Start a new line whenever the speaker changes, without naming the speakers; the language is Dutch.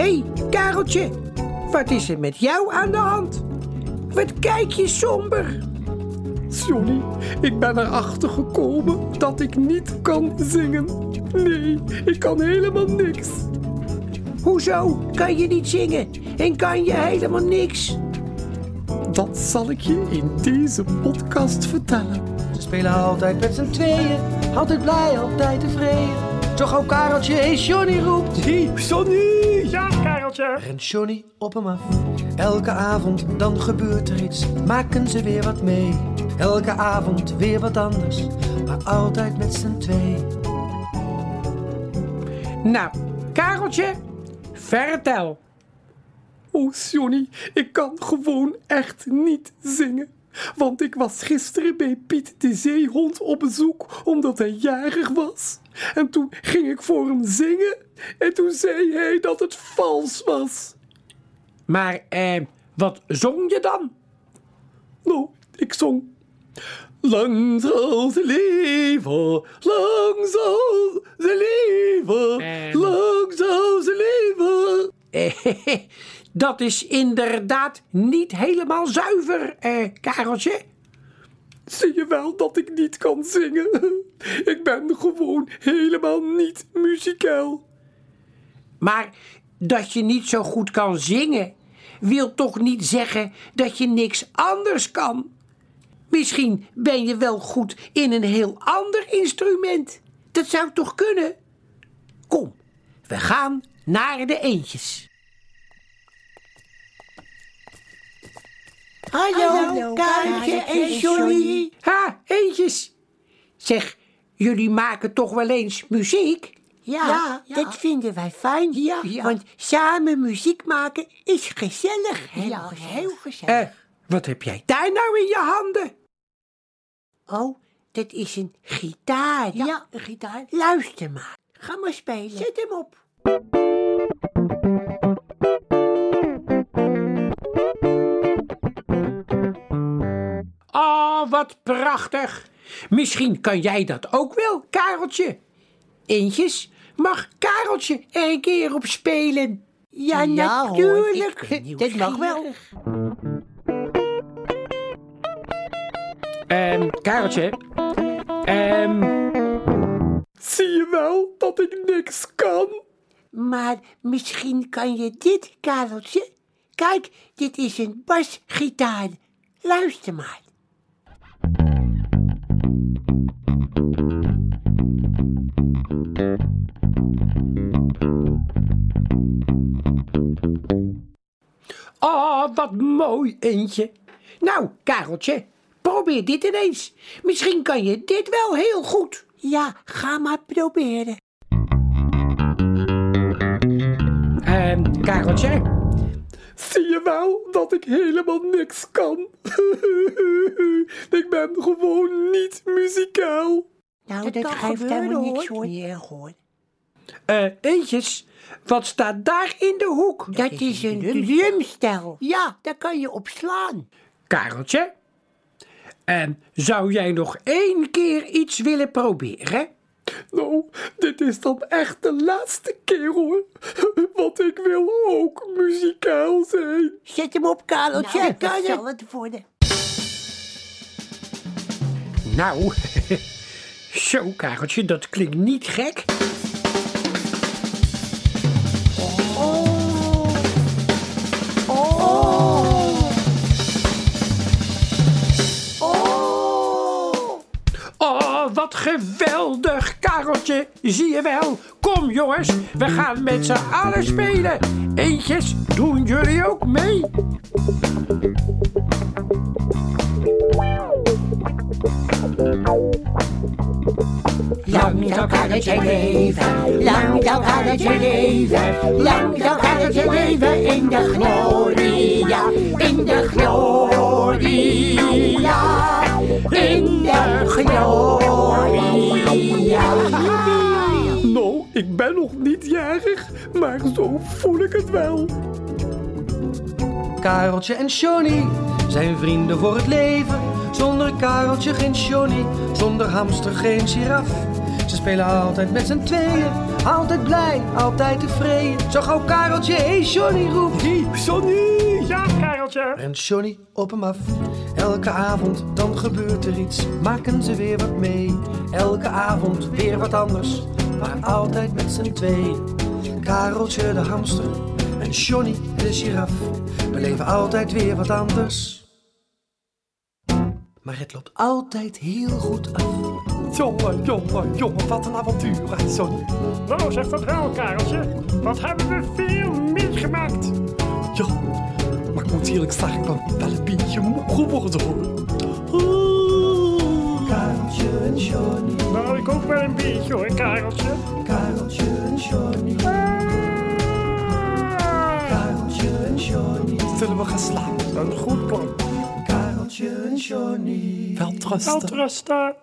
Hé, hey, Kareltje, wat is er met jou aan de hand? Wat kijk je somber?
Johnny, ik ben erachter gekomen dat ik niet kan zingen. Nee, ik kan helemaal niks.
Hoezo kan je niet zingen en kan je helemaal niks?
Dat zal ik je in deze podcast vertellen.
Ze spelen altijd met z'n tweeën, altijd blij, altijd tevreden. Toch ook Kareltje, hey Johnny roept. Hey,
Johnny!
Kareltje.
Rent Johnny op hem af. Elke avond dan gebeurt er iets, maken ze weer wat mee. Elke avond weer wat anders, maar altijd met z'n twee.
Nou, Kareltje, vertel.
Oh, Johnny, ik kan gewoon echt niet zingen. Want ik was gisteren bij Piet de Zeehond op bezoek omdat hij jarig was. En toen ging ik voor hem zingen en toen zei hij dat het vals was.
Maar, eh, wat zong je dan?
Nou, ik zong. Lang zal ze leven, lang zal ze leven,
Ehm.
lang zal ze leven.
Dat is inderdaad niet helemaal zuiver, eh, Kareltje.
Zie je wel dat ik niet kan zingen? Ik ben gewoon helemaal niet muzikaal.
Maar dat je niet zo goed kan zingen, wil toch niet zeggen dat je niks anders kan? Misschien ben je wel goed in een heel ander instrument. Dat zou toch kunnen? Kom, we gaan naar de eentjes. Hallo, Kareltje en Johnny. Ha, eentjes. Zeg, jullie maken toch wel eens muziek?
Ja, dat vinden wij fijn.
Ja, ja.
Want samen muziek maken is gezellig. Heel
Ja,
gezellig.
heel gezellig.
Eh, wat heb jij daar nou in je handen?
Oh, dat is een gitaar.
Ja, een gitaar.
Luister maar. Ga maar spelen.
Zet hem op.
Oh, wat prachtig. Misschien kan jij dat ook wel, Kareltje. Eentjes, mag Kareltje er een keer op spelen?
Ja, natuurlijk. dat mag wel.
Ehm, Kareltje. Ehm,
Zie je wel dat ik niks kan?
Maar misschien kan je dit, Kareltje. Kijk, dit is een basgitaar. Luister maar.
Wat mooi, eentje. Nou, Kareltje, probeer dit ineens. Misschien kan je dit wel heel goed.
Ja, ga maar proberen.
Ehm, Kareltje.
Zie je wel dat ik helemaal niks kan? ik ben gewoon niet muzikaal.
Nou,
Dat
dat, geeft helemaal niks
hoor. erg hoor.
Eh, eentjes, wat staat daar in de hoek?
Dat
is
is
een
drumstel.
Ja, daar kan je op slaan.
Kareltje. En zou jij nog één keer iets willen proberen?
Nou, dit is dan echt de laatste keer hoor. Want ik wil ook muzikaal zijn.
Zet hem op, Kareltje.
Nou,
kan
dat
je?
zal het worden.
Nou, zo Kareltje, dat klinkt niet gek. Geweldig, Kareltje. Zie je wel? Kom jongens, we gaan met z'n allen spelen. Eentjes, doen jullie ook mee?
Lang zal Kareltje leven, lang zal Kareltje leven, lang zal Kareltje leven in de gloria, in de gloria, in de gloria.
Nog niet jarig, maar zo voel ik het wel.
Kareltje en Johnny zijn vrienden voor het leven. Zonder Kareltje geen Johnny, zonder hamster geen giraf. Ze spelen altijd met z'n tweeën. Altijd blij, altijd tevreden. Zo gauw Kareltje, hé hey Johnny roept.
Hey, Johnny!
Ja, Kareltje.
Rent Johnny op hem af. Elke avond dan gebeurt er iets. Maken ze weer wat mee. Elke avond weer wat anders. Maar altijd met z'n tweeën. Kareltje de hamster en Johnny de giraf. Beleven altijd weer wat anders. Maar het loopt altijd heel goed af.
Jongen, jongen, jongen, wat een avontuur, hè, Johnny.
Nou, zeg dat wel, Kareltje. Wat hebben we veel meegemaakt.
Ja, maar ik moet eerlijk zeggen, ik ben wel een beetje moe geworden, hoor.
Kareltje en Johnny,
Nou, wel een beetje hoor, Kareltje.
Kareltje en Johnny, Kareltje en Johnny,
Zullen we gaan slapen?
Een goed plan.
Kareltje en Johnny.
Wel trusten.
Welterusten.